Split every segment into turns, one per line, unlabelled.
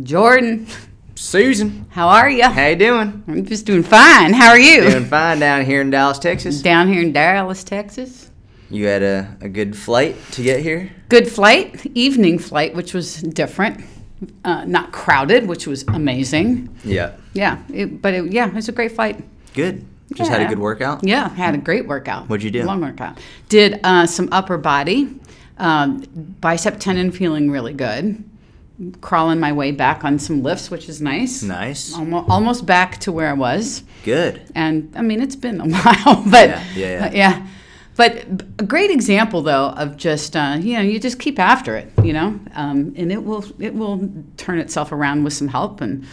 Jordan,
Susan,
how are you?
how you doing?
I'm just doing fine. How are you?
Doing fine down here in Dallas, Texas.
Down here in Dallas, Texas.
You had a, a good flight to get here?
Good flight, evening flight, which was different. Uh, not crowded, which was amazing.
Yeah.
Yeah, it, but it, yeah, it was a great flight.
Good. Just had a good workout?
Yeah, had a great workout.
What'd you do?
Long workout. Did uh, some upper body, um, bicep tendon feeling really good. Crawling my way back on some lifts, which is nice.
Nice.
Almost, almost back to where I was.
Good.
And I mean, it's been a while, but
Yeah, yeah, yeah.
yeah. But a great example, though, of just uh, you know, you just keep after it, you know, um, and it will it will turn itself around with some help and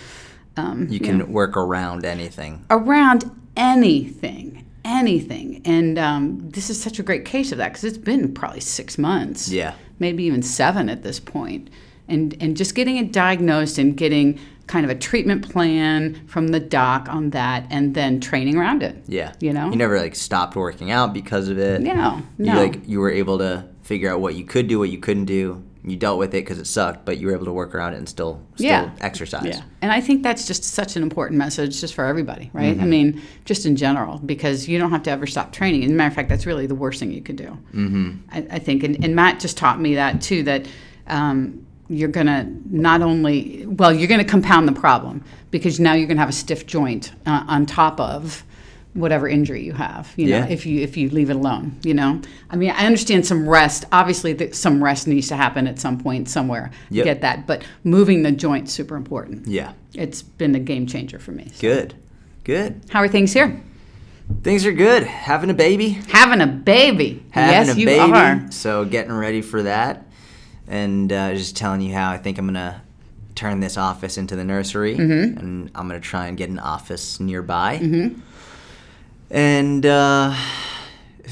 um,
You can work around anything.
around anything, anything. And um, this is such a great case of that because it's been probably six months,
Yeah.
maybe even seven at this point. And, and just getting it diagnosed and getting kind of a treatment plan from the doc on that and then training around it.
Yeah.
You know?
You never like stopped working out because of it.
No,
You
no.
like you were able to figure out what you could do, what you couldn't do. You dealt with it because it sucked, but you were able to work around it and still still
Yeah.
exercise.
Yeah. And I think that's just such an important message just for everybody, right?
Mm-hmm.
I mean, just in general, because you don't have to ever stop training. As a matter of fact, that's really the worst thing you could do. Mm-hmm. I, I think. And, and Matt just taught me that too, that um, you're going to not only, well, you're going to compound the problem because now you're going to have a stiff joint uh, on top of whatever injury you have you know
Yeah.
if you if you leave it alone you know i mean i understand some rest obviously some rest needs to happen at some point somewhere
Yep.
get that but moving the joint's super important
Yeah.
it's been a game changer for me. So.
Good. Good.
How are things here?
Things are good. Having a baby.
Having a baby.
having
yes,
a
you
baby.
are.
So getting ready for that, and uh, just telling you how I think I'm gonna turn this office into the nursery,
Mm-hmm.
and I'm gonna try and get an office nearby. And uh,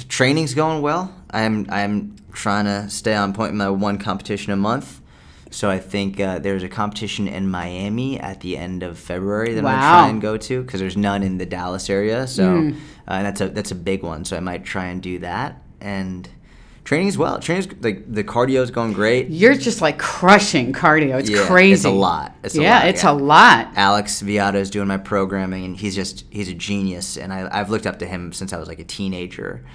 training's going well. I'm I'm trying to stay on point with my one competition a month. So I think uh, there's a competition in Miami at the end of February that I'm gonna try and go to because there's none in the Dallas area. So
Mm.
uh, and that's a that's a big one. So I might try and do that. And training as well. Training's like the cardio's going great.
You're just like crushing cardio. It's
Yeah,
crazy.
It's a lot. It's a
yeah,
lot,
it's
yeah.
a lot.
Alex Viada is doing my programming, and he's just he's a genius, and I, I've looked up to him since I was like a teenager.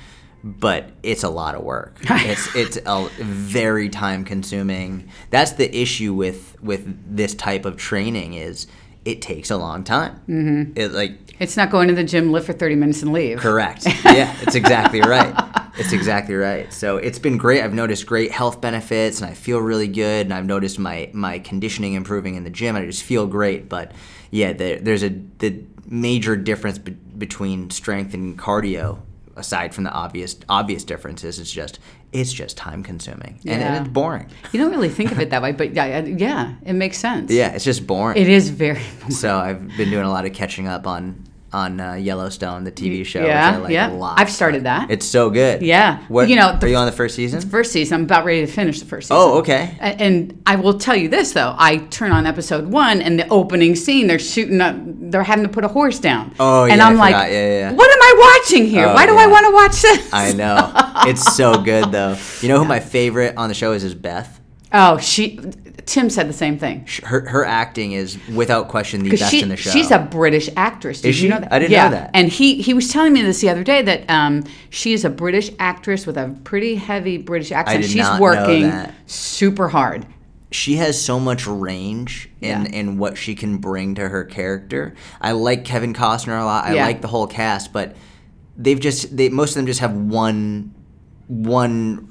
But it's a lot of work. It's it's a very time consuming. That's the issue with with this type of training is it takes a long time. Mm-hmm. It like
It's not going to the gym, lift for 30 minutes, and leave.
Correct. Yeah, it's exactly right. It's exactly right. So it's been great. I've noticed great health benefits, and I feel really good. And I've noticed my my conditioning improving in the gym. And I just feel great. But yeah, there, there's a the major difference be- between strength and cardio. Aside from the obvious obvious differences, it's just it's just time consuming and,
Yeah.
and it's boring.
You don't really think of it that way, but yeah, yeah, it makes sense.
Yeah, it's just boring.
It is very.
so I've been doing a lot of catching up on on uh, Yellowstone, the TV show.
Yeah,
like
yeah.
a lot.
I've started that.
It's so good.
Yeah.
What,
You know, the
are you on the first season?
The First season, I'm about ready to finish the first season.
Oh, okay.
A- And I will tell you this though, I turn on episode one, and the opening scene, they're shooting up, they're having to put a horse down.
Oh,
and
yeah,
And
I'm
like.
Yeah, yeah, yeah.
what am I watching here?
Oh,
Why do I want to watch this?
I know. It's so good though. You know who my favorite on the show is is Beth.
Oh, she. Tim said the same thing.
Her her acting is without question the best
she,
in the show.
she's a British actress. Did
Is
you
she?
know that?
I didn't know that.
And he he was telling me this the other day that um, she is a British actress with a pretty heavy British accent.
did
She's
not know
working
that.
super hard.
she has so much range in,
Yeah.
in what she can bring to her character. I like Kevin Costner a lot. I
Yeah.
like the whole cast, but they've just they most of them just have one one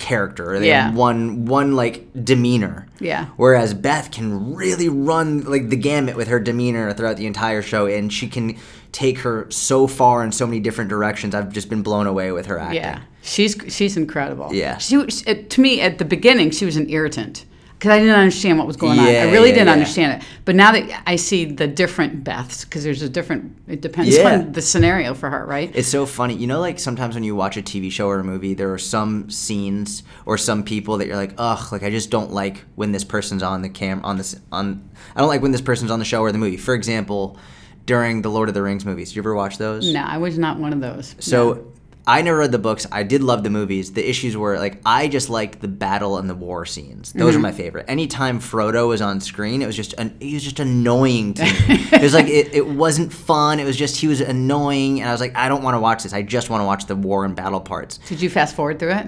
character. They
Yeah.
have one one like demeanor.
Yeah.
Whereas Beth can really run like the gamut with her demeanor throughout the entire show, and she can take her so far in so many different directions. I've just been blown away with her acting.
Yeah, she's she's incredible.
Yeah.
she to me at the beginning she was an irritant because I didn't understand what was going on. I really
yeah,
didn't
yeah.
understand it. But now that I see the different Beths, because there's a different. It depends
Yeah.
on the scenario for her, right?
It's so funny. You know, like sometimes when you watch a TV show or a movie, there are some scenes or some people that you're like, ugh, like I just don't like when this person's on the cam on this on. I don't like when this person's on the show or the movie. For example, during the Lord of the Rings movies, did you ever watch those?
no, I was not one of those.
So I never read the books. I did love the movies. The issues were like I just liked the battle and the war scenes. Those
Mm-hmm.
are my favorite. Anytime Frodo was on screen, it was just an, he was just annoying to me. it was like it, it wasn't fun. It was just he was annoying, and I was like, I don't want to watch this. I just want to watch the war and battle parts.
Did you fast forward through it?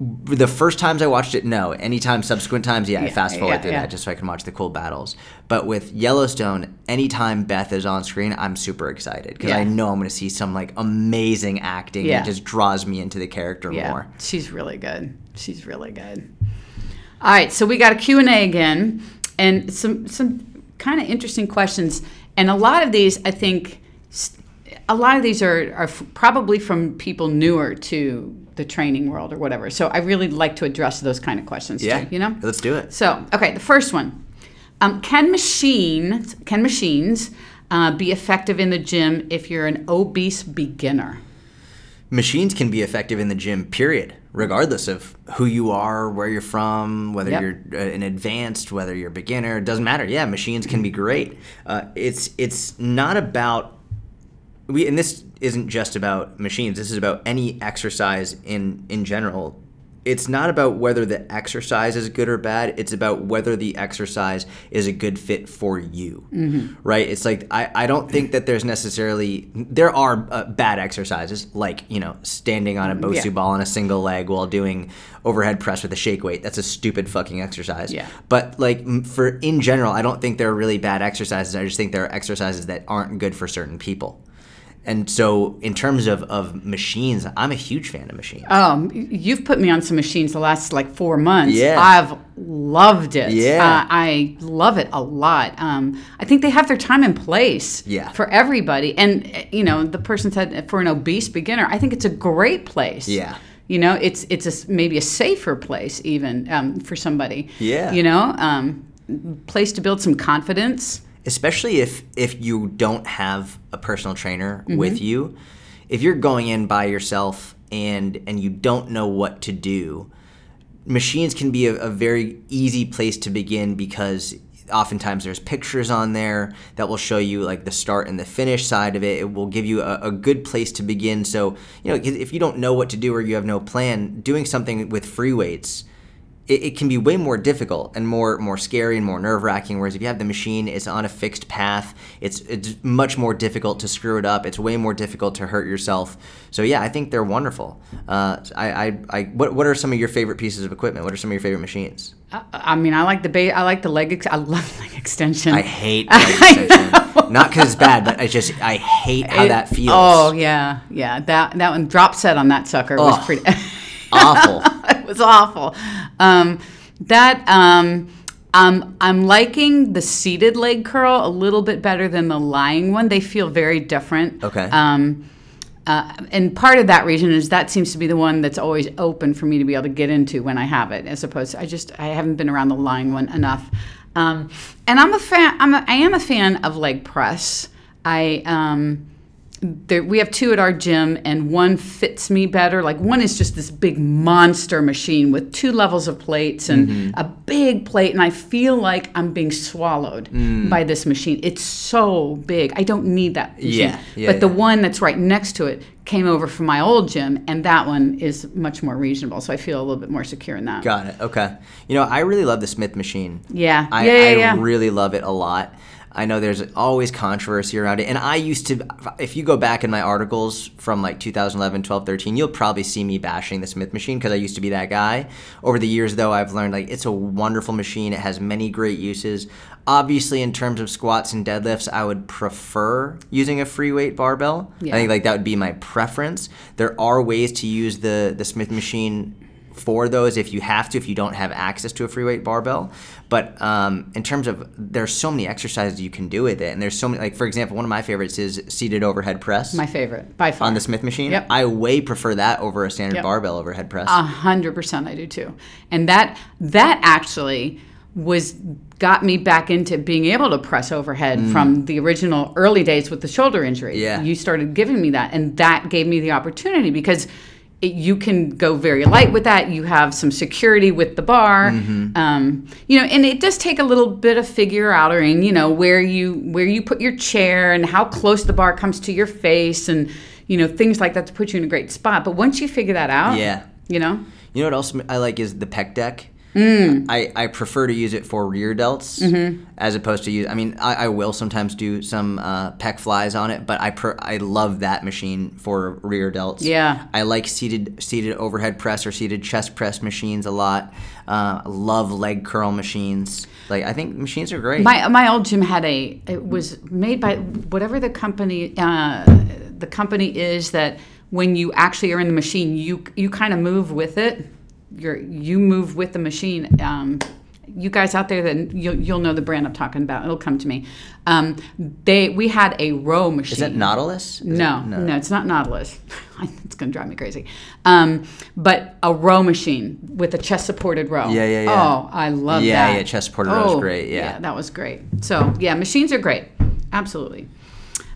The first times I watched it, no. Anytime subsequent times, yeah, I fast forward
yeah,
through
yeah.
that just so I can watch the cool battles. But with Yellowstone, anytime Beth is on screen, I'm super excited because
Yeah.
I know I'm going to see some like amazing acting.
Yeah.
It just draws me into the character
Yeah,
more.
she's really good. She's really good. All right, so we got a Q&A again and some some kind of interesting questions. And a lot of these, I think, a lot of these are, are f- probably from people newer to the training world or whatever. So I really like to address those kind of questions
Yeah,
too, you know?
let's do it.
So, okay, the first one. Um, can machines can machines uh, be effective in the gym if you're an obese beginner?
Machines can be effective in the gym, period, regardless of who you are, where you're from, whether
Yep.
you're uh, an advanced, whether you're a beginner. It doesn't matter. Yeah, machines can be great. Uh, it's it's not about we, and this isn't just about machines. This is about any exercise in in general. It's not about whether the exercise is good or bad. It's about whether the exercise is a good fit for you, right? It's like I, I don't think that there's necessarily there are uh, bad exercises like you know standing on a Bosu
Yeah.
ball on a single leg while doing overhead press with a shake weight. That's a stupid fucking exercise.
Yeah.
But like for in general, I don't think there are really bad exercises. I just think there are exercises that aren't good for certain people. And so, in terms of, of machines, I'm a huge fan of machines.
Um, you've put me on some machines the last like four months.
Yeah.
I've loved it.
Yeah.
Uh, I love it a lot. Um, I think they have their time and place
Yeah.
for everybody. And, you know, the person said for an obese beginner, I think it's a great place.
Yeah.
You know, it's it's a, maybe a safer place even um, for somebody.
Yeah.
You know, um, place to build some confidence.
Especially if if you don't have a personal trainer mm-hmm. with you if you're going in by yourself and and you don't know what to do machines can be a, a very easy place to begin because oftentimes there's pictures on there that will show you like the start and the finish side of it. It will give you a, a good place to begin. So you know if you don't know what to do or you have no plan doing something with free weights it, it can be way more difficult and more more scary and more nerve wracking. Whereas if you have the machine, it's on a fixed path. It's it's much more difficult to screw it up. It's way more difficult to hurt yourself. So yeah, I think they're wonderful. Uh, I, I, I what what are some of your favorite pieces of equipment? What are some of your favorite machines?
I, I mean, I like the ba- I like the leg. Ex- I love leg extension.
I hate leg extension. Not because it's bad, but I just I hate how
It-
that feels.
Oh yeah, yeah. That that one drop set on that sucker was pretty.
awful.
was awful. Um, that um, um, I'm liking the seated leg curl a little bit better than the lying one. They feel very different.
Okay.
Um, uh, and part of that reason is that seems to be the one that's always open for me to be able to get into when I have it, as opposed to I just I haven't been around the lying one enough. Um, and I'm a fan. I'm a, I am a fan of leg press. I um, there, we have two at our gym, and one fits me better. Like one is just this big monster machine with two levels of plates and
Mm-hmm.
a big plate, and I feel like I'm being swallowed
Mm.
by this machine. It's so big. I don't need that machine.
Yeah, yeah,
but the one that's right next to it came over from my old gym, and that one is much more reasonable. So I feel a little bit more secure in that.
Got it. Okay. You know, I really love the Smith machine.
Yeah.
I,
yeah, yeah,
I
yeah.
really love it a lot. I know there's always controversy around it. And I used to, if you go back in my articles from like 2011, 12, 13, you'll probably see me bashing the Smith machine because I used to be that guy. Over the years, though, I've learned like it's a wonderful machine. It has many great uses. Obviously, in terms of squats and deadlifts, I would prefer using a free weight barbell.
Yeah.
I think like that would be my preference. There are ways to use the the Smith machine for those if you have to if you don't have access to a free weight barbell but um, in terms of there's so many exercises you can do with it and there's so many like for example one of my favorites is seated overhead press
my favorite by far.
on the smith machine
Yep.
i way prefer that over a standard
Yep.
barbell overhead press
A hundred percent, I do too. And that that actually was got me back into being able to press overhead from the original early days with the shoulder injury.
Mm. Yeah.
you started giving me that, and that gave me the opportunity because. It, you can go very light with that. You have some security with the bar,
Mm-hmm.
um, you know, and it does take a little bit of figure outing, you know, where you where you put your chair and how close the bar comes to your face, and you know, things like that to put you in a great spot. But once you figure that out,
Yeah.
you know,
You know what else I like is the pec deck.
Mm.
I, I prefer to use it for rear delts
Mm-hmm.
as opposed to use. I mean, I, I will sometimes do some uh, pec flies on it, but I per, I love that machine for rear delts.
Yeah.
I like seated seated overhead press or seated chest press machines a lot. Uh, love leg curl machines. Like I think machines are great.
My my old gym had a. It was made by whatever the company uh, the company is that when you actually are in the machine, you you kind of move with it. You're you move with the machine. Um, you guys out there that you'll, you'll know the brand I'm talking about. It'll come to me. Um, they we had a row machine.
is it Nautilus? Is
No,
it-
no, it's not Nautilus. it's going to drive me crazy. Um, but a row machine with a chest supported row.
Yeah, yeah, yeah.
Oh, I love
Yeah,
that. Oh,
yeah, chest supported row is great, yeah.
that was great. So, yeah, machines are great. Absolutely.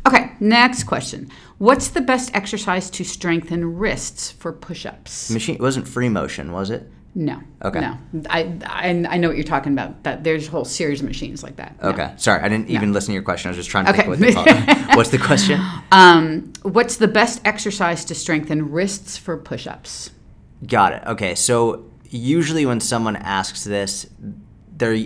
Okay, next question. What's the best exercise to strengthen wrists for push ups?
Machine it wasn't free motion, was it?
No.
Okay.
No. I, I, I know what you're talking about. That There's a whole series of machines like that. No.
Okay, sorry, I didn't even listen to your question. I was just trying to
Okay.
think what they. What's the question?
Um, what's the best exercise to strengthen wrists for push ups?
Got it. Okay, so usually when someone asks this, their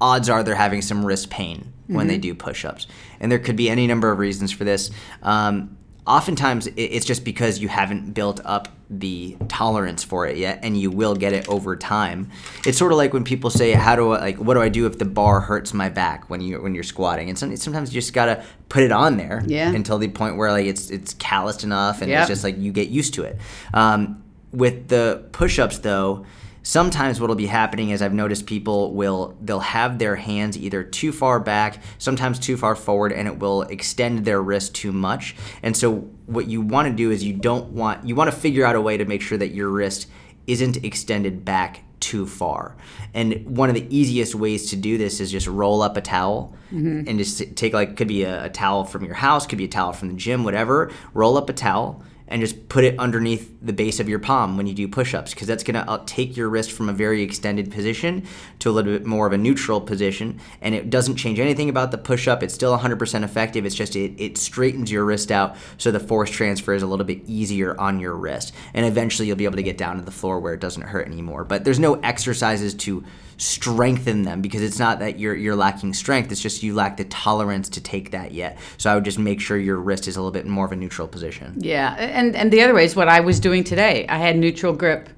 odds are they're having some wrist pain when they do push-ups, and there could be any number of reasons for this. Um, oftentimes, it's just because you haven't built up the tolerance for it yet, and you will get it over time. It's sort of like when people say, "How do I like? What do I do if the bar hurts my back when you when you're squatting?" And some, sometimes you just gotta put it on there
Yeah.
until the point where like it's it's calloused enough, and
Yep.
it's just like you get used to it. Um, with the push-ups though sometimes what'll be happening is i've noticed people will they'll have their hands either too far back sometimes too far forward and it will extend their wrist too much. And so what you want to do is you don't want you want to figure out a way to make sure that your wrist isn't extended back too far. And one of the easiest ways to do this is just roll up a towel mm-hmm. and just take like could be a, a towel from your house could be a towel from the gym whatever. Roll up a towel and just put it underneath the base of your palm when you do push-ups because that's going to uh, take your wrist from a very extended position to a little bit more of a neutral position and it doesn't change anything about the push-up. It's still 100% effective. It's just it, it straightens your wrist out so the force transfer is a little bit easier on your wrist and eventually you'll be able to get down to the floor where it doesn't hurt anymore. But there's no exercises to strengthen them because it's not that you're you're lacking strength it's just you lack the tolerance to take that yet so i would just make sure your wrist is a little bit more of a neutral position
Yeah, and and the other way is what I was doing today. I had neutral grip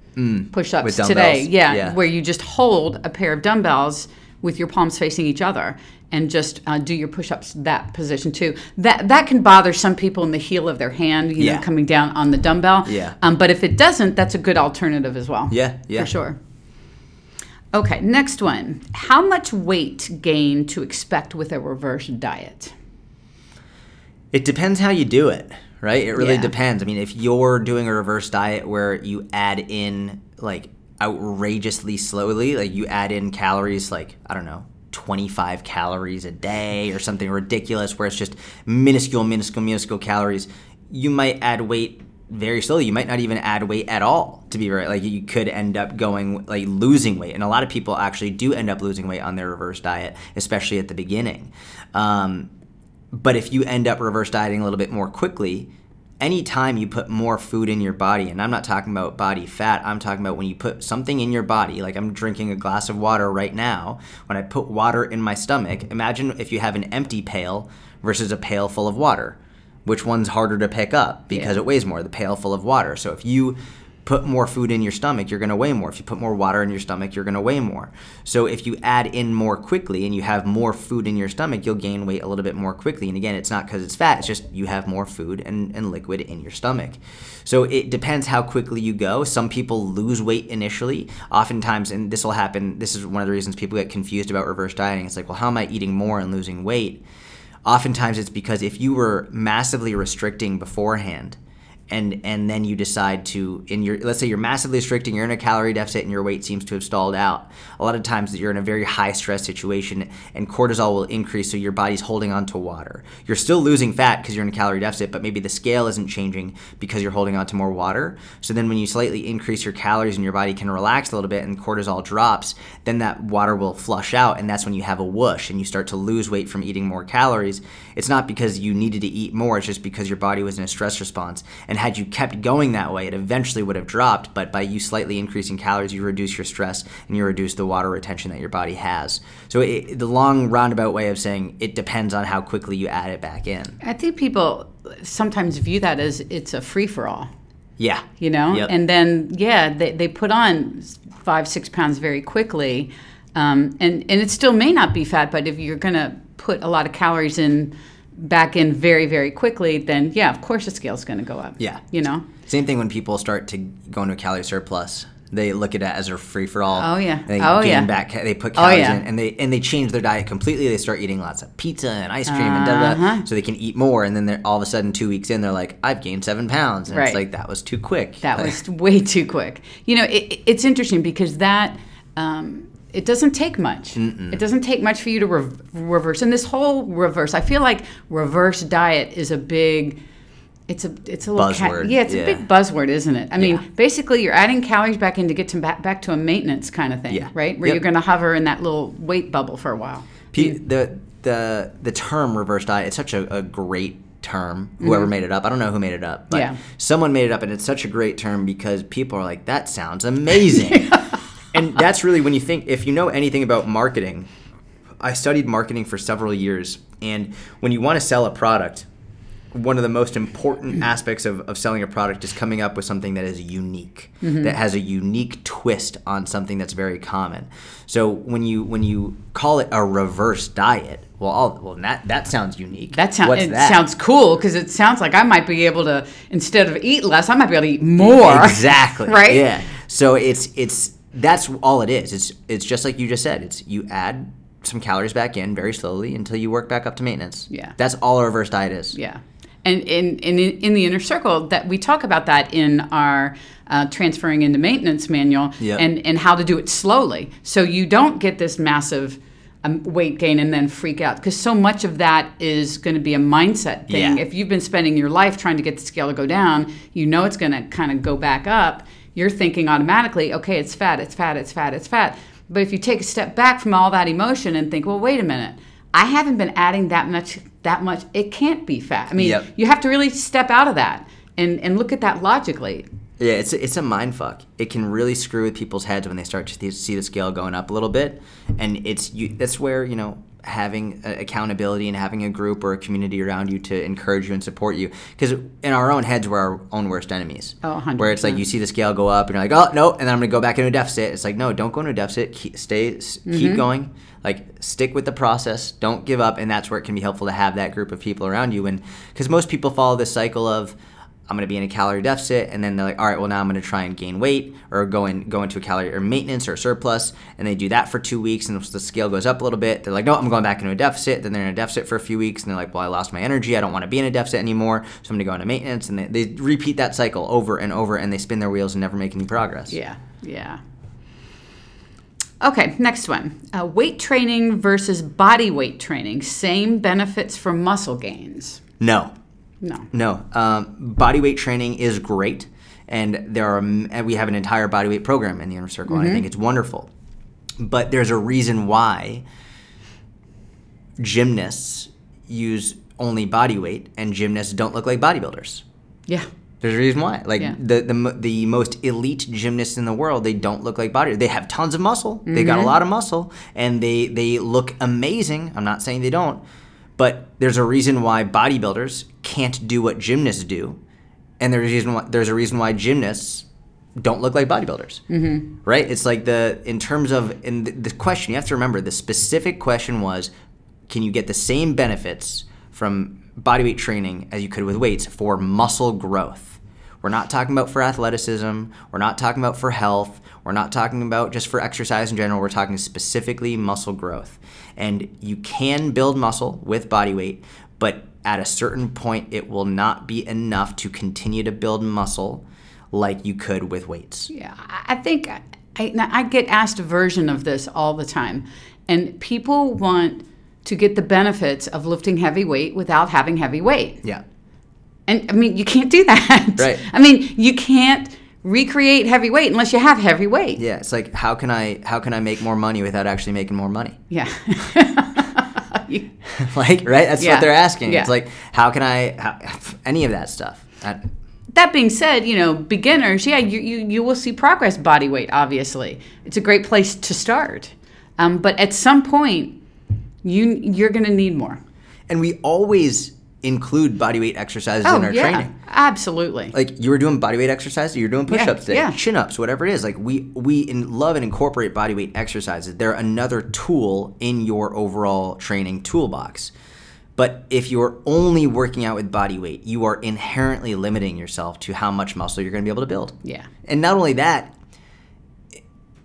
push-ups
Mm.
Today. Yeah,
yeah.
where you just hold a pair of dumbbells with your palms facing each other and just uh, do your push-ups that position too. That that can bother some people in the heel of their hand, you
Yeah.
know, coming down on the dumbbell.
Yeah.
Um, but if it doesn't, that's a good alternative as well.
Yeah, yeah.
For sure. Okay, next one. How much weight gain to expect with a reverse diet?
It depends how you do it, right? It really
Yeah.
depends. I mean, if you're doing a reverse diet where you add in like outrageously slowly, like you add in calories like, I don't know, 25 calories a day or something ridiculous where it's just minuscule, minuscule, minuscule calories, you might add weight very slowly. You might not even add weight at all, to be right. Like you could end up going like losing weight, and a lot of people actually do end up losing weight on their reverse diet, especially at the beginning. Um, but if you end up reverse dieting a little bit more quickly, anytime you put more food in your body, and I'm not talking about body fat, I'm talking about when you put something in your body, like I'm drinking a glass of water right now, when I put water in my stomach, imagine if you have an empty pail versus a pail full of water. Which one's harder to pick up because
Yeah.
it weighs more, the pail full of water. So if you put more food in your stomach, you're going to weigh more. If you put more water in your stomach, you're going to weigh more. So if you add in more quickly and you have more food in your stomach, you'll gain weight a little bit more quickly. And again, it's not because it's fat, it's just you have more food and, and liquid in your stomach. So it depends how quickly you go. Some people lose weight initially. Oftentimes, and this will happen, this is one of the reasons people get confused about reverse dieting. It's like, well, how am I eating more and losing weight? Oftentimes, it's because if you were massively restricting beforehand, and and then you decide to in your let's say you're massively restricting you're in a calorie deficit and your weight seems to have stalled out a lot of times that you're in a very high stress situation and cortisol will increase so your body's holding on to water. You're still losing fat because you're in a calorie deficit but maybe the scale isn't changing because you're holding on to more water. So then when you slightly increase your calories and your body can relax a little bit and cortisol drops then that water will flush out and that's when you have a whoosh and you start to lose weight from eating more calories it's not because you needed to eat more it's just because your body was in a stress response and had you kept going that way, it eventually would have dropped. But by you slightly increasing calories, you reduce your stress and you reduce the water retention that your body has. So it, the long roundabout way of saying it depends on how quickly you add it back in.
I think people sometimes view that as it's a free for all.
Yeah.
You know?
Yep.
And then, yeah, they, they put on five, six pounds very quickly. Um, and, and it still may not be fat, but if you're going to put a lot of calories in back in very very quickly then yeah of course the scale's going to go up
Yeah.
you know
Same thing when people start to go into a calorie surplus. They look at it as a free for all.
Oh, yeah.
They
Oh,
gain
yeah.
back. They put
Oh,
calories
yeah.
in, and they and they change their diet completely. They start eating lots of pizza and ice cream and da da,
Uh-huh.
so they can eat more. And then they're all of a sudden two weeks in, they're like, I've gained seven pounds, and
Right.
it's like that was too quick.
that was way too quick you know it, it's interesting because that um, it doesn't take much it doesn't take much for you to rev- reverse and this whole reverse i feel like reverse diet is a big it's a it's a little ca-
Buzzword,
yeah it's
yeah.
a big buzzword isn't it i mean
Yeah.
basically you're adding calories back in to get to back, back to a maintenance kind of thing
Yeah.
right where
Yep.
you're going to hover in that little weight bubble for a while
Pe- the the the term reverse diet it's such a, a great term whoever made it up i don't know who made it up but
Mm-hmm. Yeah.
someone made it up and it's such a great term because people are like that sounds amazing and that's really when you think if you know anything about marketing i studied marketing for several years and when you want to sell a product one of the most important aspects of, of selling a product is coming up with something that is unique mm-hmm. that has a unique twist on something that's very common so when you when you call it a reverse diet well all, well that that sounds unique
That
What's
it
that?
sounds cool because it sounds like I might be able to instead of eat less, I might be able to eat more.
exactly
right?
yeah so it's it's that's all it is it's it's just like you just said it's you add some calories back in very slowly until you work back up to maintenance
Yeah.
that's all a reverse diet is
Yeah. And in, in, in the inner circle, that we talk about that in our uh, transferring into maintenance manual
Yep.
and, and how to do it slowly. So you don't get this massive um, weight gain and then freak out because so much of that is going to be a mindset thing.
Yeah.
If you've been spending your life trying to get the scale to go down, you know it's going to kind of go back up. You're thinking automatically, okay, it's fat, it's fat, it's fat, it's fat. But if you take a step back from all that emotion and think, well, wait a minute, I haven't been adding that much that much. It can't be fat. I mean,
Yep.
you have to really step out of that and, and look at that logically.
Yeah, it's a, it's a mind fuck. It can really screw with people's heads when they start to see the scale going up a little bit, and it's you. That's where you know having accountability and having a group or a community around you to encourage you and support you. Because in our own heads, we're our own worst enemies.
Oh, 100%.
Where it's like you see the scale go up, and you're like, oh no, and then I'm gonna go back into a deficit. It's like no, don't go into a deficit. Keep, stay,
Mm-hmm.
keep going. Like stick with the process. Don't give up, and that's where it can be helpful to have that group of people around you. And because most people follow this cycle of I'm going to be in a calorie deficit, and then they're like, all right, well now I'm going to try and gain weight or go in go into a calorie or maintenance or surplus, and they do that for two weeks, and the scale goes up a little bit. They're like, no, I'm going back into a deficit. Then they're in a deficit for a few weeks, and they're like, well, I lost my energy. I don't want to be in a deficit anymore, so I'm going to go into maintenance, and they, they repeat that cycle over and over, and they spin their wheels and never make any progress.
Yeah, yeah. Okay, next one. Uh, weight training versus body weight training. Same benefits for muscle gains.
No,
No.
No, um, body weight training is great, and there are and we have an entire body weight program in the inner circle, and I think it's wonderful. But there's a reason why gymnasts use only body weight, and gymnasts don't look like bodybuilders.
Yeah.
There's a reason why. Like
Yeah.
the, the the most elite gymnasts in the world, they don't look like body. They have tons of muscle. They got a lot of muscle, and they they look amazing. I'm not saying they don't, but there's a reason why bodybuilders can't do what gymnasts do, and there's a reason why there's a reason why gymnasts don't look like bodybuilders. Mm-hmm. Right? It's like the in terms of in the, the question you have to remember the specific question was, can you get the same benefits from bodyweight training as you could with weights for muscle growth? We're not talking about for athleticism. We're not talking about for health. We're not talking about just for exercise in general. We're talking specifically muscle growth. And you can build muscle with body weight, but at a certain point, it will not be enough to continue to build muscle like you could with weights.
Yeah, I think I, I get asked a version of this all the time, and people want to get the benefits of lifting heavy weight without having heavy weight.
Yeah.
And I mean, you can't do that.
Right.
I mean, you can't recreate heavy weight unless you have heavy weight.
Yeah, it's like how can I how can I make more money without actually making more money?
Yeah.
Like right, that's
Yeah.
what they're asking.
Yeah.
It's like how can I how, any of that stuff. I,
that being said, you know, beginners, yeah, you, you, you will see progress body weight, obviously. It's a great place to start. Um, but at some point, you, you're going to need more.
and we always include body weight exercises in oh, our
Oh, yeah,
training.
absolutely.
Like you were doing body weight exercises, you're doing push-ups today,
yeah.
chin-ups, whatever it is. Like we we in, love and incorporate body weight exercises. They're another tool in your overall training toolbox. But if you're only working out with body weight, you are inherently limiting yourself to how much muscle you're going to be able to build.
yeah.
And not only that,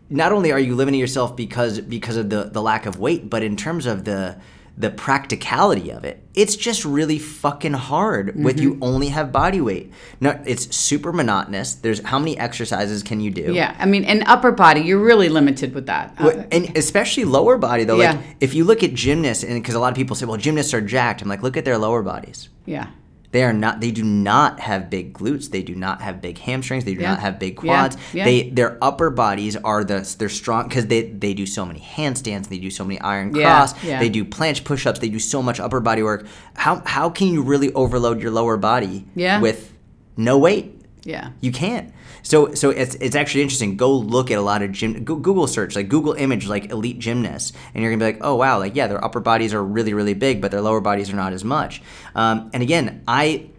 not only are you limiting yourself because because of the the lack of weight, but in terms of the the practicality of it, it's just really fucking hard with you only have body weight. No, it's super monotonous. There's how many exercises can you do?
Yeah. I mean, and upper body, you're really limited with that. Uh,
Well, and especially lower body though.
Yeah.
Like if you look at gymnasts, and because a lot of people say, well, gymnasts are jacked. I'm like, look at their lower bodies.
yeah.
They are not. They do not have big glutes. They do not have big hamstrings. They do
Yeah.
not have big quads.
Yeah.
They their upper bodies are the they're strong because they they do so many handstands. They do so many iron
Yeah.
cross.
Yeah.
They do planche push-ups. They do so much upper body work. How how can you really overload your lower body
Yeah.
with no weight?
Yeah.
You can't. So so it's it's actually interesting. Go look at a lot of gym. Google search like Google image like elite gymnasts, and you're gonna be like, oh wow, like yeah, their upper bodies are really really big, but their lower bodies are not as much. Um, and again, I.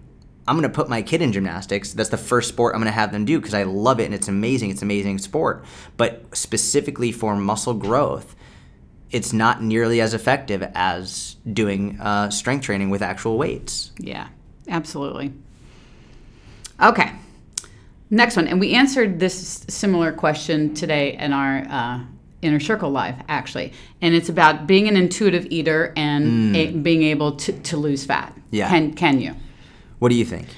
I'm gonna put my kid in gymnastics. That's the first sport I'm gonna have them do because I love it and it's amazing. It's an amazing sport. But specifically for muscle growth, it's not nearly as effective as doing uh, strength training with actual weights.
Yeah, absolutely. Okay. Next one. And we answered this similar question today in our uh, Inner Circle Live, actually. And it's about being an intuitive eater and a- being able to, to lose fat.
Yeah.
Can, can you?
What do you think?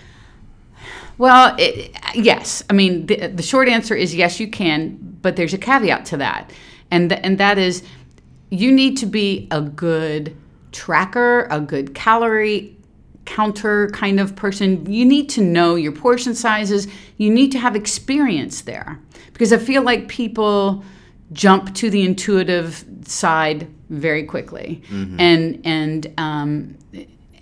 Well, it, yes. I mean, the, the short answer is yes, you can, but there's a caveat to that. And, th- and that is you need to be a good tracker, a good calorie counter kind of person. You need to know your portion sizes. You need to have experience there. Because I feel like people jump to the intuitive side very quickly. And, and, um,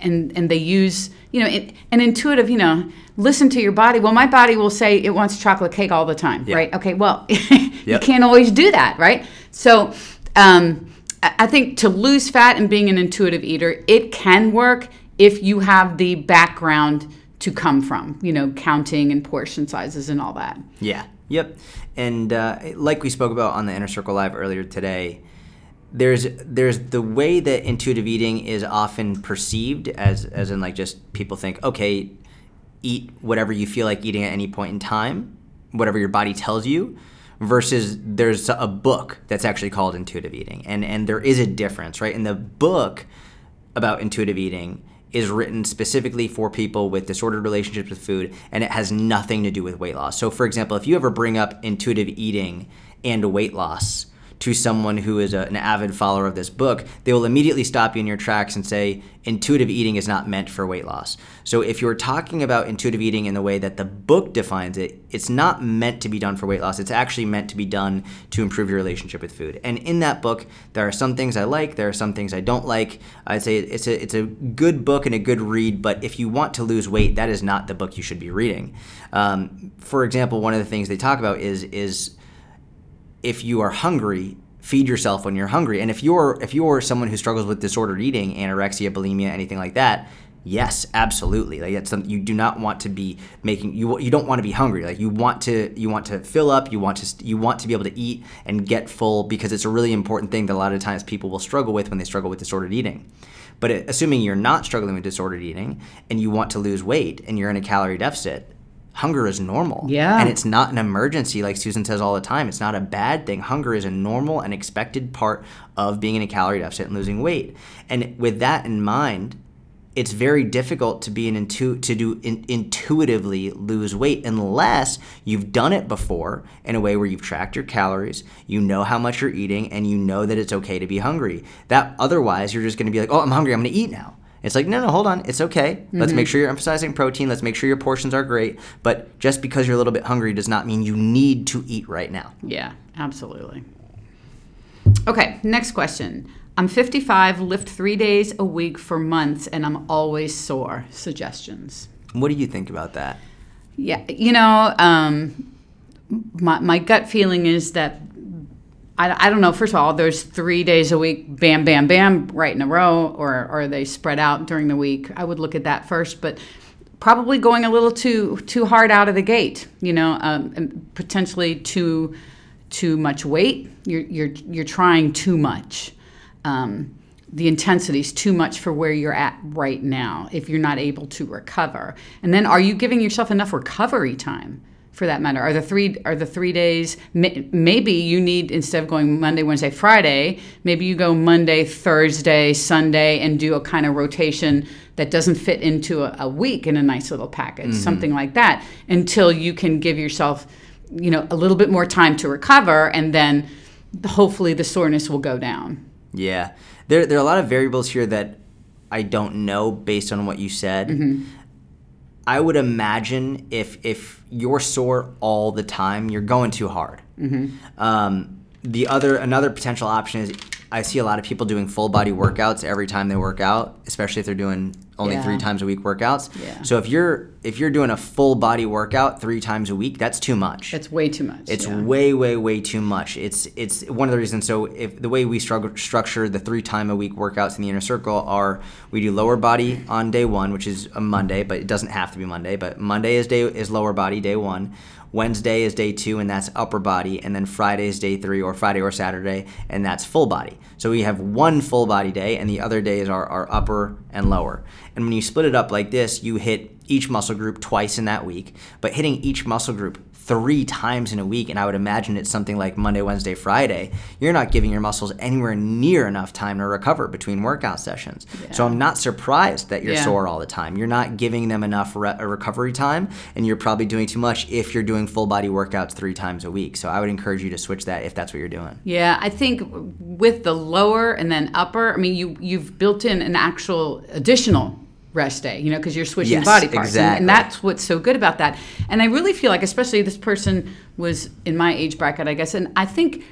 and and they use you know it, an intuitive you know listen to your body well my body will say it wants chocolate cake all the time
Yeah.
right okay well you
Yep.
can't always do that right so um, I I think to lose fat and being an intuitive eater it can work if you have the background to come from you know counting and portion sizes and all that
Yeah. Yep. And uh, like we spoke about on the Inner Circle Live earlier today, there's there's the way that intuitive eating is often perceived as as in like just people think okay, eat whatever you feel like eating at any point in time, whatever your body tells you. Versus there's a book that's actually called intuitive eating, and and there is a difference, right? In the book about intuitive eating is written specifically for people with disordered relationships with food and it has nothing to do with weight loss. So for example, if you ever bring up intuitive eating and weight loss to someone who is a, an avid follower of this book, they will immediately stop you in your tracks and say intuitive eating is not meant for weight loss. So if you're talking about intuitive eating in the way that the book defines it, it's not meant to be done for weight loss. It's actually meant to be done to improve your relationship with food. And in that book, there are some things I like, there are some things I don't like. I'd say it's a it's a good book and a good read, but if you want to lose weight, that is not the book you should be reading. Um, for example, one of the things they talk about is is if you are hungry, feed yourself when you're hungry. And if you're if you're someone who struggles with disordered eating, anorexia, bulimia, anything like that, yes, absolutely. Like that's something you do not want to be making. You you don't want to be hungry. Like you want to you want to fill up. You want to you want to be able to eat and get full because it's a really important thing that a lot of times people will struggle with when they struggle with disordered eating. But uh, assuming you're not struggling with disordered eating and you want to lose weight and you're in a calorie deficit, hunger is normal.
Yeah.
And it's not an emergency like Susan says all the time. It's not a bad thing. Hunger is a normal and expected part of being in a calorie deficit and losing weight. And with that in mind, it's very difficult to be an intu- to do in- intuitively lose weight unless you've done it before in a way where you've tracked your calories, you know how much you're eating, and you know that it's okay to be hungry. That otherwise you're just going to be like, oh, I'm hungry, I'm going to eat now. It's like, no, no, hold on. It's okay. Let's make sure you're emphasizing protein. Let's make sure your portions are great. But just because you're a little bit hungry does not mean you need to eat right now.
Yeah, absolutely. Okay, next question. I'm 55, lift three days a week for months, and I'm always sore. Suggestions?
What do you think about that?
Yeah, you know, um, my, my gut feeling is that I, I don't know. First of all, there's three days a week, bam, bam, bam, right in a row, or, or are they spread out during the week? I would look at that first, but probably going a little too too hard out of the gate. You know, um, potentially too too much weight. You're you're you're trying too much. Um, the intensity is too much for where you're at right now if you're not able to recover. And then, are you giving yourself enough recovery time? For that matter are the three are the three days maybe you need instead of going monday wednesday friday maybe you go monday thursday sunday and do a kind of rotation that doesn't fit into a, a week in a nice little package mm-hmm. something like that until you can give yourself you know a little bit more time to recover and then hopefully the soreness will go down
yeah there, there are a lot of variables here that i don't know based on what you said mm-hmm. I would imagine if if you're sore all the time, you're going too hard. Mm-hmm. Um, the other another potential option is I see a lot of people doing full body workouts every time they work out, especially if they're doing only yeah. three times a week workouts. Yeah. So if you're if you're doing a full body workout three times a week, that's too much.
It's way too much.
It's yeah. way way way too much. It's it's one of the reasons. So if the way we struggle, structure the three time a week workouts in the inner circle are we do lower body on day one, which is a Monday, but it doesn't have to be Monday. But Monday is day is lower body day one. Wednesday is day two, and that's upper body, and then Friday is day three, or Friday or Saturday, and that's full body. So we have one full body day, and the other days are, are upper and lower. And when you split it up like this, you hit each muscle group twice in that week, but hitting each muscle group three times in a week, and I would imagine it's something like Monday, Wednesday, Friday, you're not giving your muscles anywhere near enough time to recover between workout sessions. Yeah. So I'm not surprised that you're yeah. sore all the time. You're not giving them enough re- uh, recovery time, and you're probably doing too much if you're doing full body workouts three times a week. So I would encourage you to switch that if that's what you're doing.
Yeah, I think with the lower and then upper, I mean, you you've built in an actual additional rest day, you know, because you're switching yes, body parts. Exactly. And, and, that's what's so good about that. And I really feel like, especially this person was in my age bracket, I guess, and I think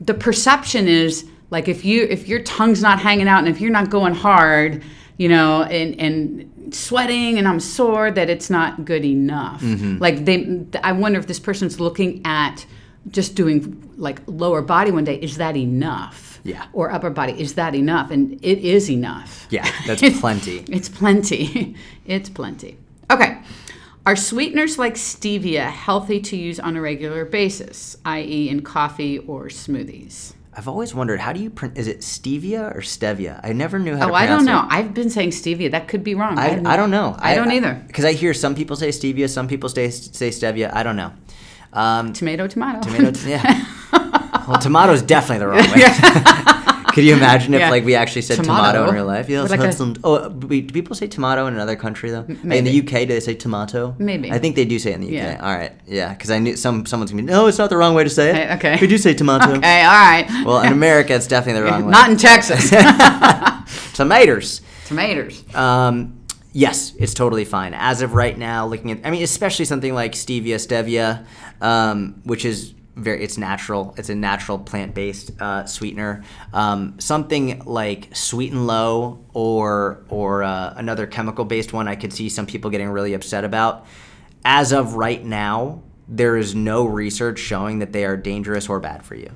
the perception is like if you if your tongue's not hanging out and if you're not going hard, you know, and and sweating and I'm sore, that it's not good enough. Mm-hmm. Like they, I wonder if this person's looking at just doing like lower body one day. Is that enough?
Yeah.
or upper body. Is that enough? And it is enough.
Yeah, that's plenty.
it's plenty. it's plenty. Okay. Are sweeteners like stevia healthy to use on a regular basis, i.e., in coffee or smoothies?
I've always wondered how do you print? Is it stevia or stevia? I never knew how.
Oh, I don't know. It. I've been saying stevia. That could be wrong.
I, I, I don't know.
I, I don't either.
Because I, hear some people say stevia, some people say say stevia. I don't know.
Um, tomato, tomato.
Tomato. Yeah. Well, tomato is definitely the wrong way. Could you imagine if yeah. like we actually said tomato, tomato in real life? Yeah, like a, some. Oh, do people say tomato in another country though? Maybe. In the UK, do they say tomato?
Maybe.
I think they do say it in the UK. Yeah. All right. Yeah, because I knew some someone's gonna be. No, it's not the wrong way to say it.
Okay.
We do say tomato.
okay. All right.
Well, in America, it's definitely the wrong way.
Not in Texas.
Tomatoes.
Tomatoes.
Um, yes, it's totally fine. As of right now, looking at, I mean, especially something like stevia, stevia, um, which is very it's natural it's a natural plant-based uh, sweetener. Um, something like sweet and low or or uh, another chemical-based one i could see some people getting really upset about. As of right now there is no research showing that they are dangerous or bad for you.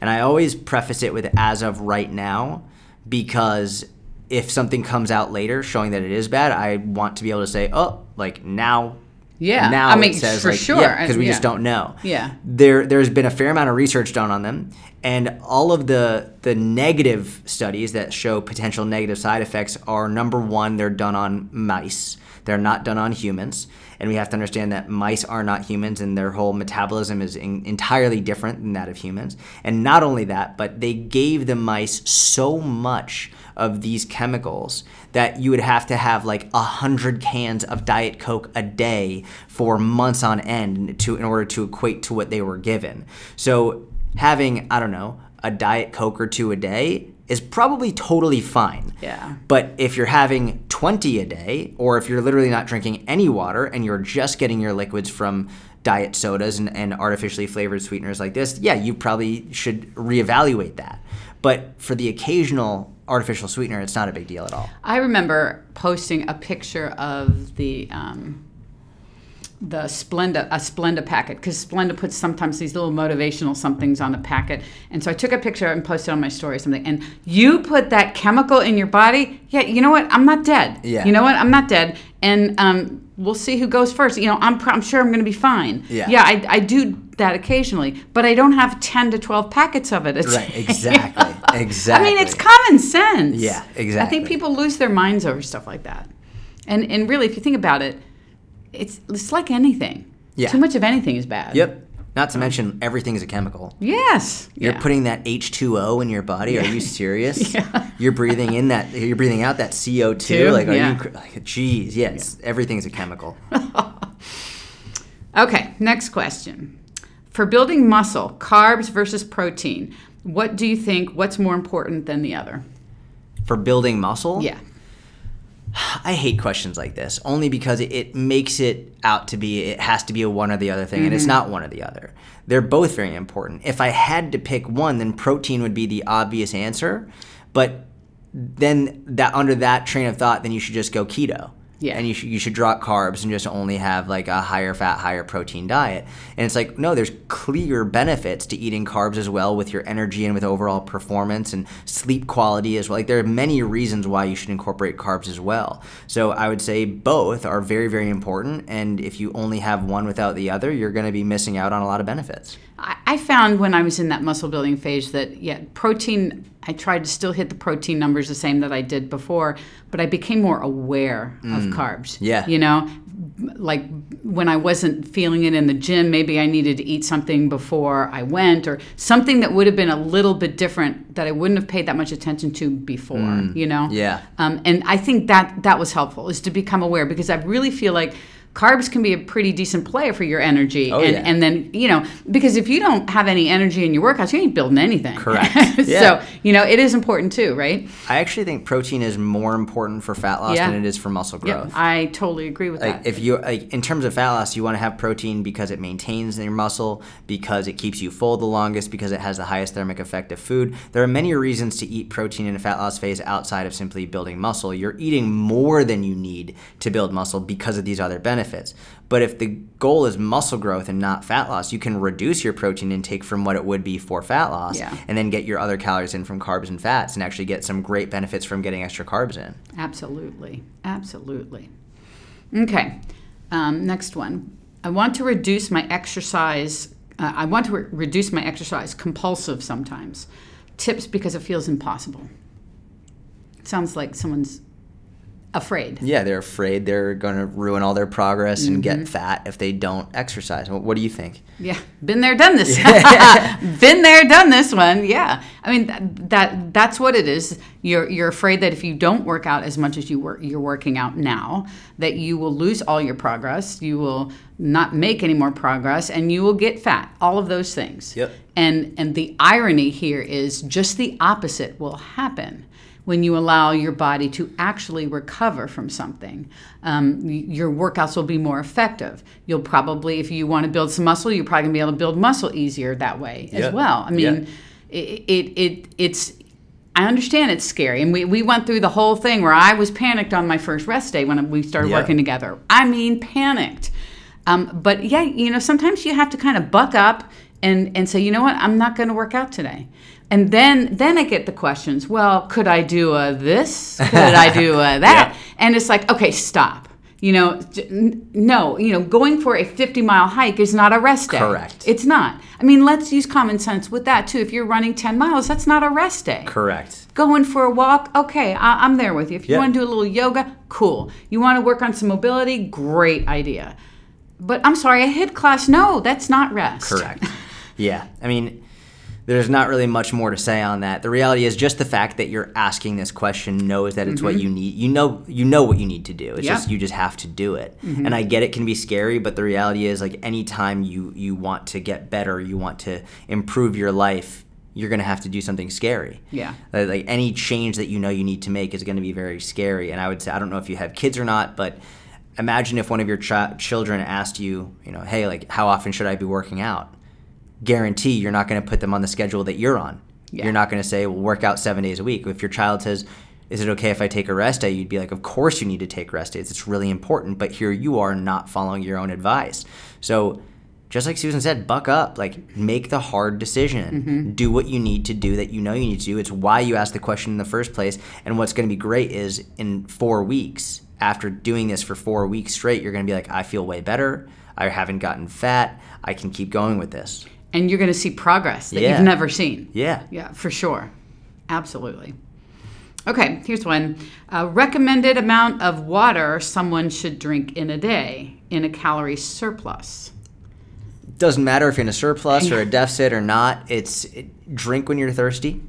And i always preface it with as of right now because if something comes out later showing that it is bad i want to be able to say oh like now
yeah.
Now
I mean,
it says
for
like,
sure.
because yeah, we
yeah.
just don't know.
Yeah.
There, there's been a fair amount of research done on them, And all of the the negative studies that show potential negative side effects are number one, they're done on mice. They're not done on humans. And we have to understand that mice are not humans and their whole metabolism is in, entirely different than that of humans. And not only that, but they gave the mice so much of these chemicals that you would have to have like a hundred cans of Diet Coke a day for months on end to in order to equate to what they were given. So having, I don't know, a Diet Coke or two a day is probably totally fine.
Yeah.
But if you're having 20 a day, or if you're literally not drinking any water and you're just getting your liquids from diet sodas and, and artificially flavored sweeteners like this, yeah, you probably should reevaluate that. But for the occasional artificial sweetener, it's not a big deal at all.
I remember posting a picture of the um, the Splenda a Splenda packet because Splenda puts sometimes these little motivational somethings on the packet, and so I took a picture and posted on my story something. And you put that chemical in your body, yeah. You know what? I'm not dead.
Yeah.
You know what? I'm not dead, and um, we'll see who goes first. You know, I'm pr- I'm sure I'm going to be fine.
Yeah.
Yeah. I, I do that occasionally, but I don't have ten to twelve packets of it. It's,
Right, exactly. Exactly.
I mean, it's common sense.
Yeah, exactly.
I think people lose their minds over stuff like that. And and really, if you think about it, it's it's like anything.
Yeah.
Too much of anything is bad.
Yep. Not to mention everything is a chemical.
Yes.
You're
yeah.
putting that H2O in your body. Are you serious?
Yeah.
You're breathing in that. You're breathing out that CO2.
Two,
Like, are
yeah.
you? Like, geez, yes. everything is a chemical.
Okay. Next question. For building muscle, carbs versus protein. What do you think? What's more important than the other?
For building muscle,
Yeah.
I hate questions like this only because it, it makes it out to be it has to be a one or the other thing, and it's mm-hmm. not one or the other. They're both very important. If I had to pick one, then protein would be the obvious answer, but then that under that train of thought, then you should just go keto.
Yeah.
And you you should drop carbs and just only have like a higher fat, higher protein diet. And it's like no, there's clear benefits to eating carbs as well with your energy and with overall performance and sleep quality as well. Like there are many reasons why you should incorporate carbs as well. So I would say both are very very important. And if you only have one without the other, you're going to be missing out on a lot of benefits.
I, I found when I was in that muscle building phase that yeah, protein. I tried to still hit the protein numbers the same that I did before, but I became more aware of carbs.
Yeah.
you know, like when I wasn't feeling it in the gym, maybe I needed to eat something before I went, or something that would have been a little bit different that I wouldn't have paid that much attention to before. You know.
Yeah.
Um, and I think that that was helpful is to become aware because I really feel like carbs can be a pretty decent player for your energy.
Oh,
and,
yeah.
and then, you know, because if you don't have any energy in your workouts, you ain't building anything.
Correct.
so, you know, it is important too, right?
I actually think protein is more important for fat loss
Yeah.
than it is for muscle growth.
Yep. I totally agree with
Like
that.
if you like in terms of fat loss, you want to have protein because it maintains your muscle, because it keeps you full the longest, because it has the highest thermic effect of food. There are many reasons to eat protein in a fat loss phase outside of simply building muscle. You're eating more than you need to build muscle because of these other benefits. But if the goal is muscle growth and not fat loss, you can reduce your protein intake from what it would be for fat loss
Yeah.
and then get your other calories in from carbs and fats and actually get some great benefits from getting extra carbs in.
Absolutely. Absolutely. Okay. Um, next one. I want to reduce my exercise. Uh, I want to re- reduce my exercise compulsive sometimes. Tips because it feels impossible. Sounds like someone's afraid.
Yeah, they're afraid they're going to ruin all their progress and
Mm-hmm.
get fat if they don't exercise. What, what do you think?
Yeah, been there, done this. been there, done this one. Yeah, I mean that, that that's what it is. You're you're afraid that if you don't work out as much as you work, you're working out now, that you will lose all your progress. You will not make any more progress, and you will get fat. All of those things.
Yep.
And and the irony here is just the opposite will happen when you allow your body to actually recover from something. Um, your workouts will be more effective. You'll probably, if you want to build some muscle, you're probably gonna be able to build muscle easier that way
Yeah.
as well. I mean,
Yeah.
it, it, it it's. I understand it's scary, and we, we went through the whole thing where I was panicked on my first rest day when we started
Yeah.
working together. I mean, panicked. Um, but yeah, you know, sometimes you have to kind of buck up and and say, you know what, I'm not going to work out today. And then then I get the questions. Well, could I do a this? Could I do a that? And it's like, okay, stop. You know, no, you know, going for a 50 mile hike is not a rest day.
Correct.
It's not. I mean, let's use common sense with that too. If you're running 10 miles, that's not a rest day.
Correct.
Going for a walk, okay, I- I'm there with you. If you
Yeah.
want to do a little yoga, cool. You want to work on some mobility, great idea. But I'm sorry, a HIIT class, no, that's not rest.
Correct. yeah. I mean, there's not really much more to say on that. The reality is just the fact that you're asking this question knows that it's what you need. You know you know what you need to do. It's
Mm-hmm. Yep. Mm-hmm.
just you just have to do it. And I get it can be scary, but the reality is like anytime you you want to get better, you want to improve your life, you're going to have to do something scary.
Yeah.
Like, like any change that you know you need to make is going to be very scary. And I would say I don't know if you have kids or not, but imagine if one of your ch- children asked you, you know, hey, like how often should I be working out? Guarantee you're not going to put them on the schedule that you're on.
Yeah.
You're not going to say, well, work out seven days a week. If your child says, is it okay if I take a rest day? You'd be like, of course you need to take rest days. It's really important. But here you are not following your own advice. So just like Susan said, buck up. Like make the hard decision. Mm-hmm. Do what you need to do that you know you need to do. It's why you asked the question in the first place. And what's going to be great is in four weeks, after doing this for four weeks straight, you're going to be like, I feel way better. I haven't gotten fat. I can keep going with this.
And you're going to see progress that
Yeah.
you've never seen.
Yeah.
Yeah, for sure. Absolutely. Okay, here's one. Uh, recommended amount of water someone should drink in a day in a calorie surplus.
doesn't matter if you're in a surplus or a deficit or not. It's it, drink when you're thirsty.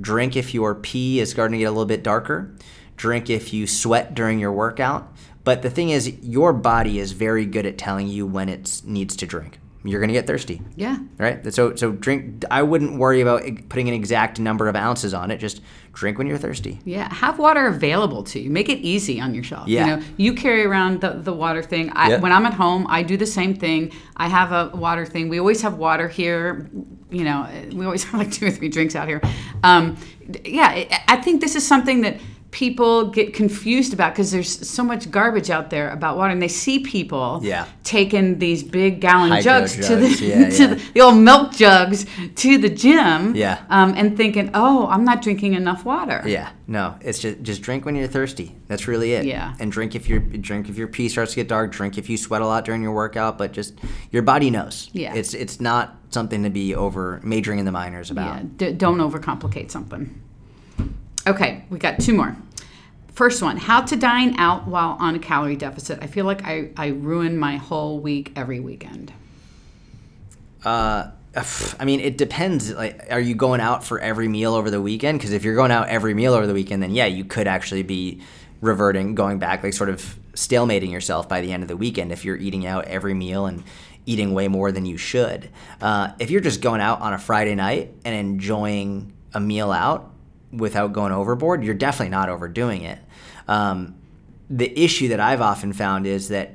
Drink if your pee is starting to get a little bit darker. Drink if you sweat during your workout. But the thing is, your body is very good at telling you when it needs to drink. You're going to get thirsty,
Yeah.
right? So, so drink. I wouldn't worry about putting an exact number of ounces on it. Just drink when you're thirsty.
Yeah, have water available to you. Make it easy on yourself.
Yeah.
You know, you carry around the, the water thing. I,
Yep.
When I'm at home, I do the same thing. I have a water thing. We always have water here. You know, we always have like two or three drinks out here. Um, yeah, I- I think this is something that people get confused about because there's so much garbage out there about water, and they see people
Yeah.
taking these big gallon
Hydro
jugs, to the
yeah,
to
yeah.
The, the old milk jugs to the gym.
Yeah.
Um, and thinking, oh, I'm not drinking enough water.
Yeah, no, it's just just drink when you're thirsty. That's really it.
Yeah.
and drink if your drink if your pee starts to get dark. Drink if you sweat a lot during your workout. But just your body knows.
Yeah.
it's it's not something to be over majoring in the minors about.
Yeah, d- don't overcomplicate something. Okay, we got two more. First one, how to dine out while on a calorie deficit. I feel like I, I ruin my whole week every weekend.
Uh, I mean, it depends. Like, are you going out for every meal over the weekend? Because if you're going out every meal over the weekend, then yeah, you could actually be reverting, going back, like sort of stalemating yourself by the end of the weekend if you're eating out every meal and eating way more than you should. Uh, if you're just going out on a Friday night and enjoying a meal out without going overboard, you're definitely not overdoing it. Um, the issue that I've often found is that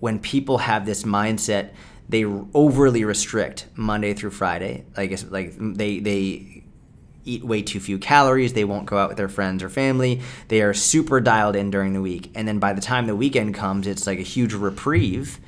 when people have this mindset, they overly restrict Monday through Friday. I guess like they they eat way too few calories. They won't go out with their friends or family. They are super dialed in during the week, and then by the time the weekend comes, it's like a huge reprieve.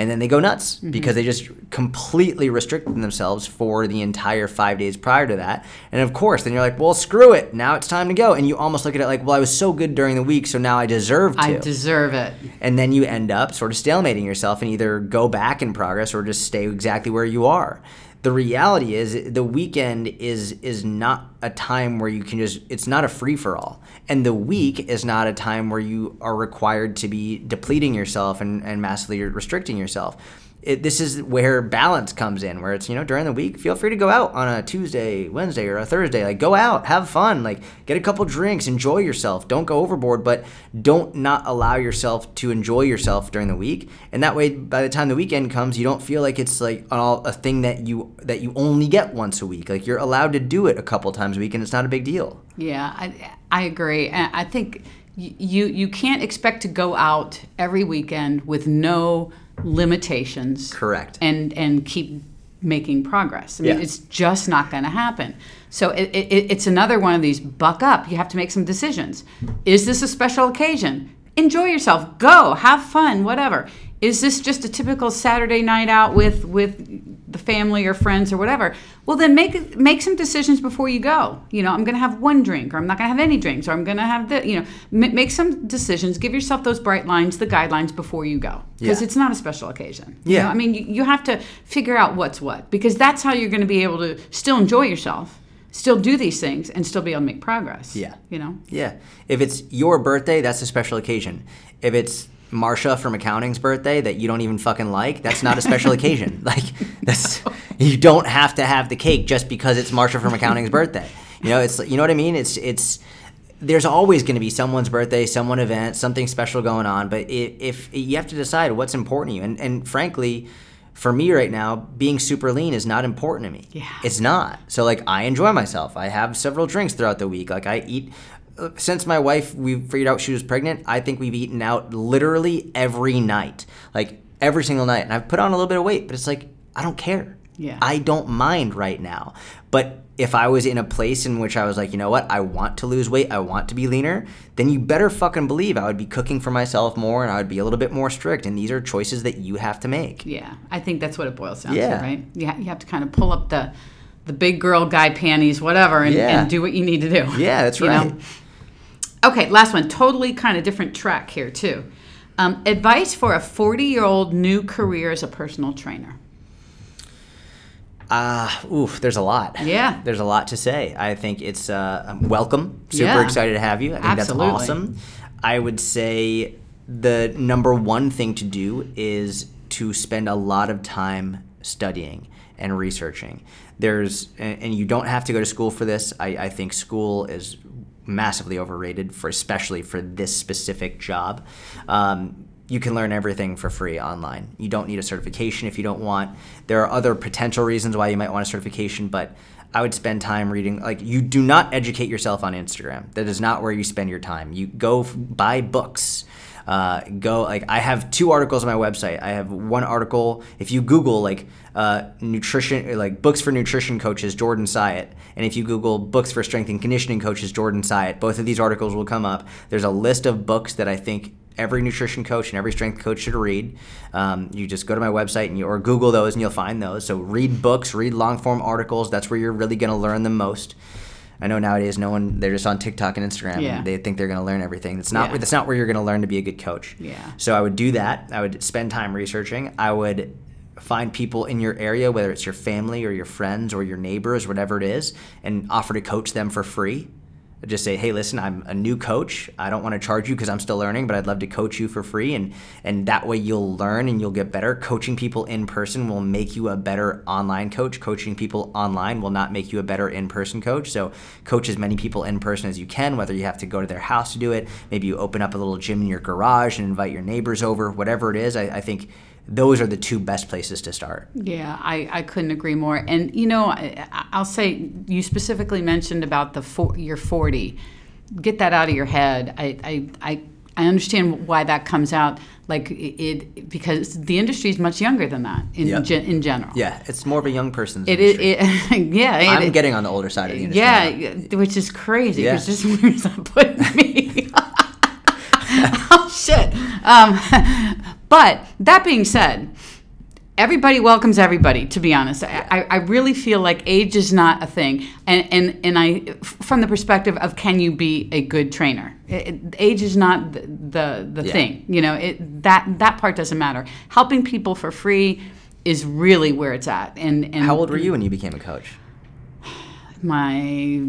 And then they go nuts mm-hmm. because they just completely restricted themselves for the entire five days prior to that. And of course, then you're like, well, screw it. Now it's time to go. And you almost look at it like, well, I was so good during the week, so now I deserve to
I deserve it.
and then you end up sort of stalemating yourself and either go back in progress or just stay exactly where you are the reality is the weekend is is not a time where you can just it's not a free for all and the week is not a time where you are required to be depleting yourself and, and massively restricting yourself it, this is where balance comes in where it's you know during the week feel free to go out on a tuesday wednesday or a thursday. Like go out have fun like get a couple drinks enjoy yourself. Don't go overboard but don't not allow yourself to enjoy yourself during the week. And that way by the time the weekend comes you don't feel like it's like all, a thing that you that you only get once a week. Like you're allowed to do it a couple times a week and it's not a big deal.
Yeah, I, I agree. And I think you you can't expect to go out every weekend with no limitations.
Correct.
And and keep making progress. I mean,
Yeah.
it's just not going to happen. So it, it, it's another one of these buck up. You have to make some decisions. Is this a special occasion? Enjoy yourself. Go. Have fun. Whatever. Is this just a typical Saturday night out with with the family or friends or whatever. Well, then make make some decisions before you go. You know, I'm going to have one drink, or I'm not going to have any drinks, or I'm going to have the. You know, m- make some decisions. Give yourself those bright lines, the guidelines before you go, because
Yeah.
it's not a special occasion. You
Yeah.
know, I mean, you, you have to figure out what's what, because that's how you're going to be able to still enjoy yourself, still do these things, and still be able to make progress.
Yeah.
You know.
Yeah. If it's your birthday, that's a special occasion. If it's Marsha from accounting's birthday that you don't even fucking like, that's not a special occasion. Like that's you don't have to have the cake just because it's Marsha from accounting's birthday. You know, it's you know what I mean? It's it's there's always going to be someone's birthday, someone event, something special going on, but if, if you have to decide what's important to you and and frankly for me right now, being super lean is not important to me.
Yeah.
It's not. So like I enjoy myself. I have several drinks throughout the week. Like I eat since my wife we figured out she was pregnant, I think we've eaten out literally every night. Like every single night. And I've put on a little bit of weight, but it's like I don't care.
Yeah.
I don't mind right now. But if I was in a place in which I was like, you know what, I want to lose weight, I want to be leaner, then you better fucking believe I would be cooking for myself more and I would be a little bit more strict. And these are choices that you have to make.
Yeah, I think that's what it boils down
Yeah.
to, right? You, ha- you have to kind of pull up the the big girl guy panties, whatever, and,
Yeah.
and do what you need to do.
Yeah, that's
you know? Okay, last one. Totally kind of different track here too. Um, advice for a 40 year old new career as a personal trainer.
Uh, oof, there's a lot.
Yeah.
There's a lot to say. I think it's uh, welcome. Super
Yeah.
excited to have you. I think
Absolutely.
that's awesome. I would say the number one thing to do is to spend a lot of time studying and researching. There's, and and you don't have to go to school for this. I, I think school is massively overrated for especially for this specific job. Um, you can learn everything for free online. You don't need a certification if you don't want. There are other potential reasons why you might want a certification, but I would spend time reading. Like, you do not educate yourself on Instagram. That is not where you spend your time. You go buy books. Uh, go like I have two articles on my website. I have one article. If you Google like uh, nutrition, like books for nutrition coaches, Jordan Syatt, and if you Google books for strength and conditioning coaches, Jordan Syatt, both of these articles will come up. There's a list of books that I think every nutrition coach and every strength coach should read. Um, you just go to my website and you, or Google those and you'll find those. So read books, read long form articles. That's where you're really going to learn the most. I know nowadays no one they're just on TikTok and Instagram
Yeah.
and they think they're going to learn everything. That's not
Yeah.
that's not where you're going to learn to be a good coach.
Yeah.
So I would do that. I would spend time researching. I would find people in your area, whether it's your family or your friends or your neighbors, whatever it is, and offer to coach them for free. Just say, hey, listen, I'm a new coach. I don't want to charge you because I'm still learning, but I'd love to coach you for free, and and that way you'll learn and you'll get better. Coaching people in person will make you a better online coach. Coaching people online will not make you a better in-person coach. So coach as many people in person as you can, whether you have to go to their house to do it. Maybe you open up a little gym in your garage and invite your neighbors over. Whatever it is, I, I think those are the two best places to start.
Yeah, I, I couldn't agree more. And you know, I, I'll say you specifically mentioned about the four, you're 40. Get that out of your head. I, I, I, I understand why that comes out. Like it, it because the industry is much younger than that in
Yep.
gen, in general.
Yeah, it's more of a young person's
It is.
industry.
It, yeah. it-
I'm getting on the older side of the industry.
Yeah,
now.
which is crazy.
Yeah.
Because just where's that putting me? oh shit. Um, but that being said, everybody welcomes everybody. To be honest, I, I really feel like age is not a thing, and and and I, from the perspective of can you be a good trainer? It- age is not the the, the
Yeah.
thing. You know, it that that part doesn't matter. Helping people for free is really where it's at. And and
How old were you when you became a coach?
My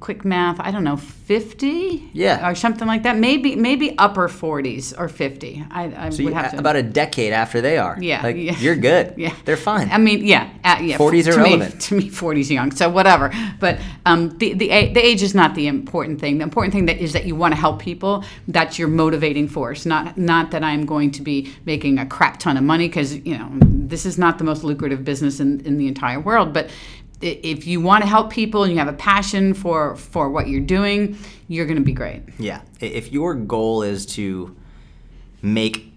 quick math i don't know 50
Yeah.
or something like that maybe maybe upper 40s or 50 i, I
So
would have to
about a decade after they are.
Yeah,
Like,
yeah.
you're good.
yeah
They're fine.
i mean yeah uh, yeah
40s are
to me-
relevant.
to me 40s young so whatever but um, the, the, the age is not the important thing the important thing that is that you want to help people that's your motivating force not not that i'm going to be making a crap ton of money because you know this is not the most lucrative business in, in the entire world but if you want to help people and you have a passion for for what you're doing you're going to be great
Yeah. If your goal is to make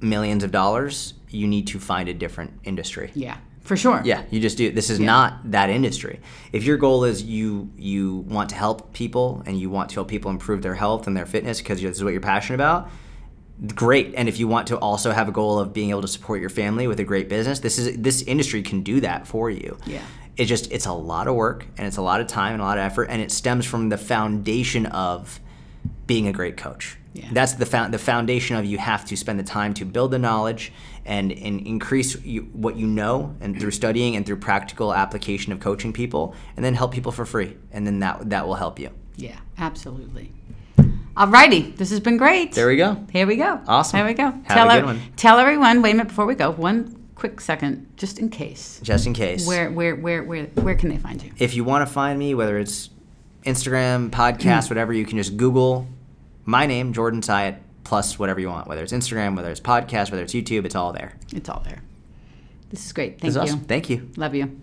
millions of dollars, you need to find a different industry.
yeah for sure
Yeah, you just do. This is not that industry. If your goal is you you want to help people and you want to help people improve their health and their fitness because this is what you're passionate about, great. And if you want to also have a goal of being able to support your family with a great business, this is this industry can do that for you.
Yeah.
It just it's a lot of work and it's a lot of time and a lot of effort and it stems from the foundation of being a great coach.
Yeah.
That's the found the foundation of you have to spend the time to build the knowledge and, and increase you, what you know and through studying and through practical application of coaching people and then help people for free and then that that will help you.
Yeah, absolutely. Alrighty, this has been great.
There we go.
Here we go.
Awesome.
There we go.
Have
tell
a good one.
Tell everyone. Wait a minute before we go. One quick second, just in case.
Just in case.
Where, where, where, where, where can they find you?
if you want to find me, whether it's Instagram, podcast, whatever, you can just Google my name, Jordan Syatt, plus whatever you want. Whether it's Instagram, whether it's podcast, whether it's YouTube, it's all there.
It's all there. This is great.
This
Thank
is
you.
awesome. Thank you.
Love you.